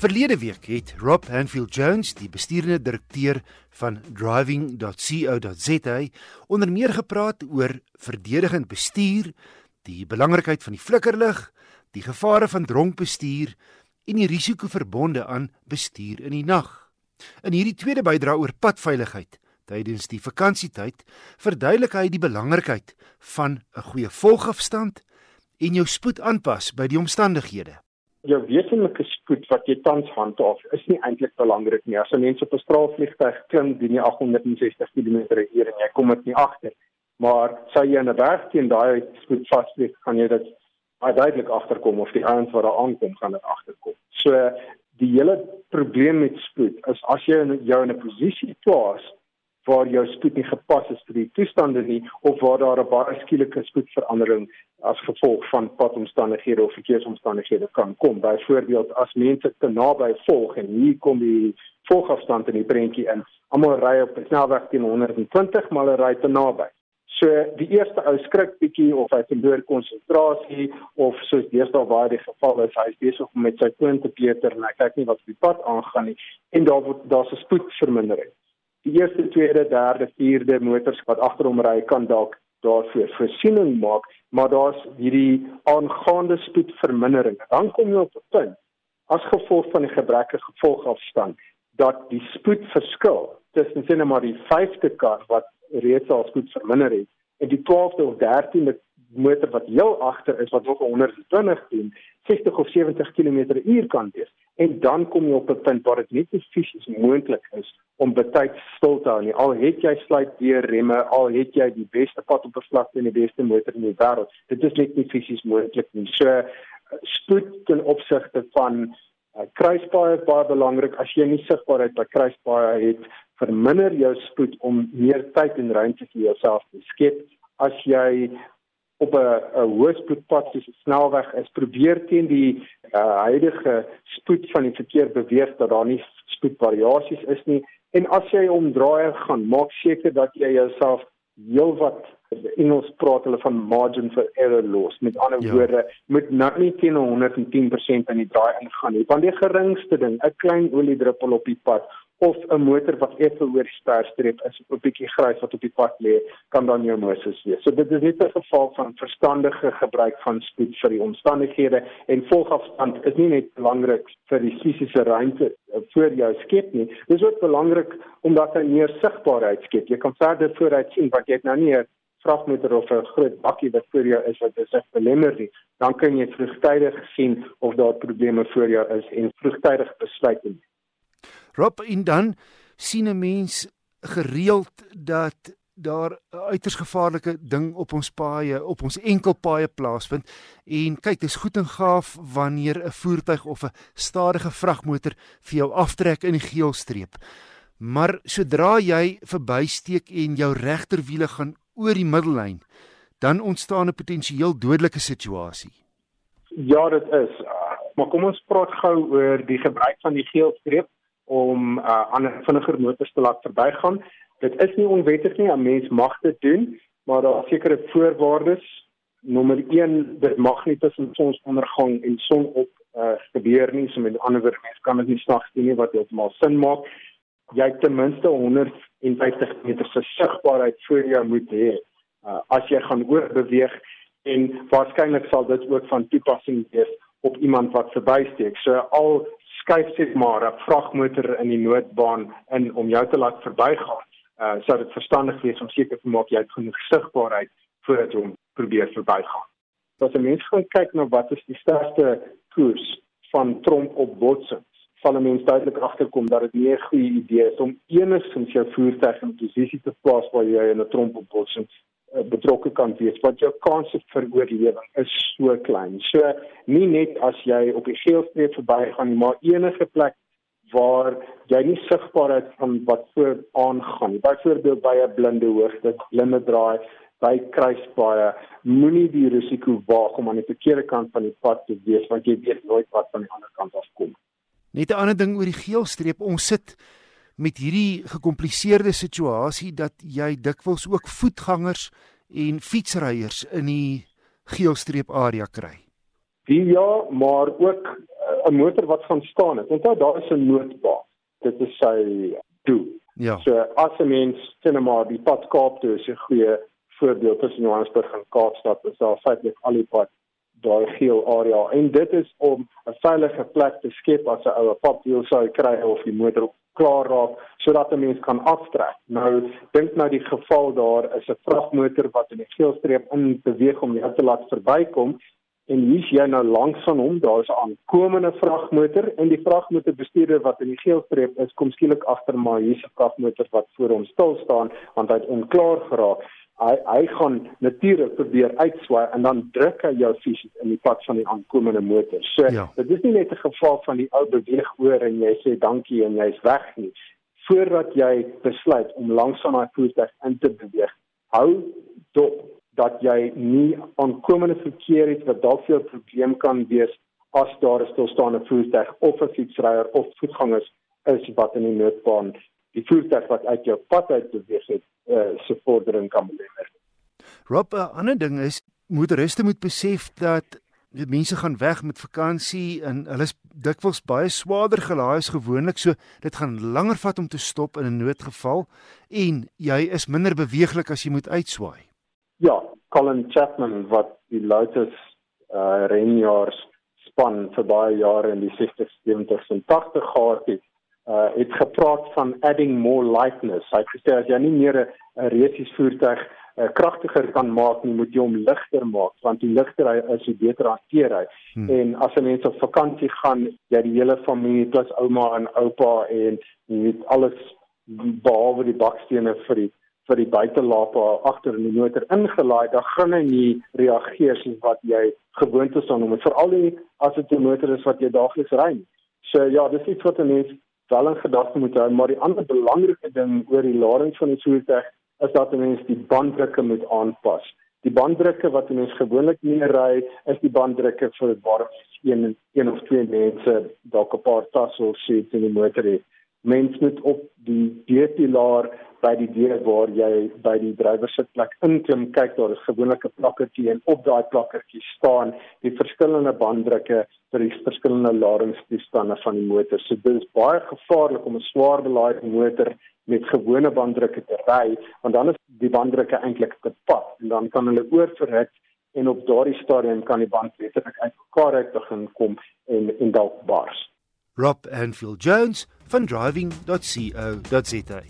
Verlede week het Rob Hanfield Jones, die besturende direkteur van driving.co.za, onder meer gepraat oor verdedigend bestuur, die belangrikheid van die flikkerlig, die gevare van dronk bestuur en die risiko verbonde aan bestuur in die nag. In hierdie tweede bydra oor padveiligheid tydens die vakansietyd, verduidelik hy die belangrikheid van 'n goeie volgafstand en jou spoed aanpas by die omstandighede jou wesenlike spoed wat jy tans handhaaf is nie eintlik belangrik nie. As 'n mens op 'n straalvliegtuig klim teen 860 km/h en jy kom dit nie agter, maar sou jy in 'n berg teen daai spoed vasvlieg, kan jy dit uiteindelik agterkom of die ouens wat daar aankom gaan dit agterkom. So die hele probleem met spoed is as jy jou in 'n posisie plaas waar jou spoed nie gepas is vir die toestande nie of waar daar 'n baie skielike spoedverandering as gevolg van padomstandighede of verkeersomstandighede kan kom. Byvoorbeeld as mense te naby volg en hier kom die volgafstand in die prentjie in. Almal ry op 'n snelweg teen 120, maar hulle ry te naby. So die eerste ou skrik bietjie of hy verloor konsentrasie of soos deesdae waar die geval is, hy is besig om met sy toon te peter en hy kyk nie wat op die pad aangaan nie en daar word daar's 'n spoedvermindering die eerste, tweede, derde, vierde motors wat agter hom ry kan dalk daarvoor voorsiening maak, maar daar's hierdie aangaande spoedvermindering. Dan kom jy op 'n punt as gevolg van die gebrekkige gevolgafstand dat die spoedverskil tussen sien maar die 5de kar wat reeds al spoed verminder het en die 12de of 13de motor wat heel agter is wat nog 120 doen, 60 of 70 km/h kan wees. En dan kom jy op 'n punt waar dit net nie fisies moontlik is om betyds stil te hou nie. Al het jy sluit deur remme, al het jy die beste pad op vlakte en die beste motor in die wêreld, dit is net nie fisies moontlik nie. So spoed ten opsigte van uh, kruispaaie is baie belangrik. As jy nie sigbaarheid by kruispaaie het, verminder jou spoed om meer tyd en ruimte vir jouself te skep. As jy op 'n hoë spoedpad soos 'n snelweg is, probeer teen die uh, huidige spoed van die verkeer beweeg dat daar nie spoedvariasies is nie. En as jy omdraai gaan, maak seker dat jy jouself heelwat Engels praat hulle van margin for error los. Met ander ja. woorde, moet nou nie teen 110% in die draai ingaan nie. Want die geringste ding, 'n klein oliedruppel op die pad of 'n motor wat effe oor die sterstreep is of 'n bietjie grys wat op die pad lê, kan dan jou Moses wees. So dit is net 'n geval van verstandige gebruik van spoed vir die omstandighede en volgafstand is nie net belangrik vir die fisiese ruimte eh, voor jou skep nie. Dit is ook belangrik omdat hy meer sigbaarheid skep. Jy kan verder vooruit sien wat jy nou nie 'n vragmotor of 'n groot bakkie wat voor jou is wat dit belemmer nie. Dan kan jy vroegtydig sien of daar probleme voor jou is en vroegtydig besluit neem. Rob en dan sien 'n mens gereeld dat daar 'n uiters gevaarlike ding op ons paaie, op ons enkelpaaie plaasvind. En kyk, dis goed en gaaf wanneer 'n voertuig of 'n stadige vragmotor vir jou aftrek in die geelstreep. Maar sodra jy verbysteek en jou regterwiele gaan oor die middellyn, dan ontstaan 'n potensieel dodelike situasie. Ja, dit is. Maar kom ons praat gou oor die gebruik van die geelstreep om uh, ander vinniger motors te laat verbygaan. Dit is nie onwettig nie, 'n mens mag dit doen, maar daar is sekere voorwaardes. Nommer 1, dit mag nie tussen sonsondergang en sonop uh, gebeur nie. So met ander woorde, mens kan dit nie snags doen nie wat heeltemal sin maak. Jy het ten minste 150 meter se sigbaarheid voor jou moet hê uh, as jy gaan oorbeweeg en waarskynlik sal dit ook van toepassing wees op iemand wat verbysteek. So al skuif sit maar 'n vragmotor in die noodbaan in om jou te laat verbygaan. Uh sou dit verstandig wees om seker te maak jy het genoeg sigbaarheid voordat jy hom probeer verbygaan. As 'n mens gaan kyk na wat is die sterkste koers van tromp op botsing, sal 'n mens duidelik agterkom dat dit nie 'n goeie idee is om enigstens jou voertuig in 'n posisie te plaas waar jy in 'n tromp op botsing betrokke kan wees wat jou kans vir oorlewing is so klein. So nie net as jy op die geelstreep verbygaan nie, maar enige plek waar jy nie sigbaar is van wat voor aangaan. Byvoorbeeld by 'n blinde hoogte, blinde draai, by kruispaaie, moenie die risiko waag om aan die verkeerde kant van die pad te wees want jy weet nooit wat van die ander kant af kom. Net 'n ander ding oor die geelstreep, ons sit met hierdie gekompliseerde situasie dat jy dikwels ook voetgangers en fietsryers in die geelstreep area kry. Die ja, maar ook 'n motor wat gaan staan het. Onthou daar is 'n noodbaan. Dit is sy doel. Ja. So as 'n mens sien maar die pad Kaap toe is 'n goeie voorbeeld tussen Johannesburg en Kaapstad. Is daar feitelik al die pad daai geel area en dit is om 'n veilige plek te skep as 'n oue papwiel sou kry of die motor klaar raak sodat 'n mens kan aftrek. Nou dink nou die geval daar is 'n vragmotor wat in die geelstreep in beweeg om jou te laat verbykom en hier's jy nou langs van hom, daar's 'n aankomende vragmotor en die vragmotorbestuurder wat in die geelstreep is, kom skielik agter maar hier's 'n vragmotor wat voor hom stil staan want hy het onklaar geraak hy hy gaan natuurlik probeer uitswaai en dan druk hy jou fisies in die pad van die aankomende motor. So ja. dit is nie net 'n geval van die ou beweeg oor en jy sê dankie en jy's weg nie. Voordat jy besluit om langsaam daai voertuig in te beweeg, hou dop dat jy nie aankomende verkeer het wat dalk vir jou probleem kan wees as daar 'n stilstaande voertuig of 'n fietsryer of voetgangers is wat in die noodbaan die voertuig wat uit jou pad uit beweeg het uh, se vordering kan belemmer. Rob, 'n ander ding is motoriste moet besef dat die mense gaan weg met vakansie en hulle is dikwels baie swaarder gelaai as gewoonlik, so dit gaan langer vat om te stop in 'n noodgeval en jy is minder beweeglik as jy moet uitswaai. Ja, Colin Chapman wat die Lotus uh renjaars span vir baie jare in die 60s, 70s en 80s gehad het, uh het gepraat van adding more lightness. Hy het gesê as jy nie meer 'n resies voertuig uh, kragtiger kan maak nie, moet jy hom ligter maak want hoe ligter hy is, hoe beter hanteer hy. Hmm. En as 'n mens op vakansie gaan, jy die hele familie plus ouma en oupa en jy weet alles behalwe die bakstene vir die vir die buitelaape agter in die motor ingelaai, dan gaan hy nie reageer soos wat jy gewoond is aan hom, veral as dit 'n motor is wat jy daagliks ry. So ja, dis iets wat 'n mens wel in gedagte moet hou, maar die ander belangrike ding oor die lading van die voertuig is dat 'n mens die banddrukke moet aanpas. Die banddrukke wat 'n mens gewoonlik nie ry, is die banddrukke vir waar een een of twee mense dalk 'n paar tassels sit in die motor het. Mens moet op die D-pilaar by die deur waar jy by die drywer sitplek inklim, kyk daar is gewoonlik 'n plakkertjie en op daai plakkertjie staan die verskillende banddrukke vir die verskillende ladingstoestande van die motor. So dit is baie gevaarlik om 'n swaar belaaide motor met gewone banddrukke te ry, want dan is die banddrukke eintlik te pad en dan kan hulle oorverhit en op daardie stadium kan die band letterlik uitmekaar uit begin kom en en dalk bars. Rob Anfield Jones van driving.co.za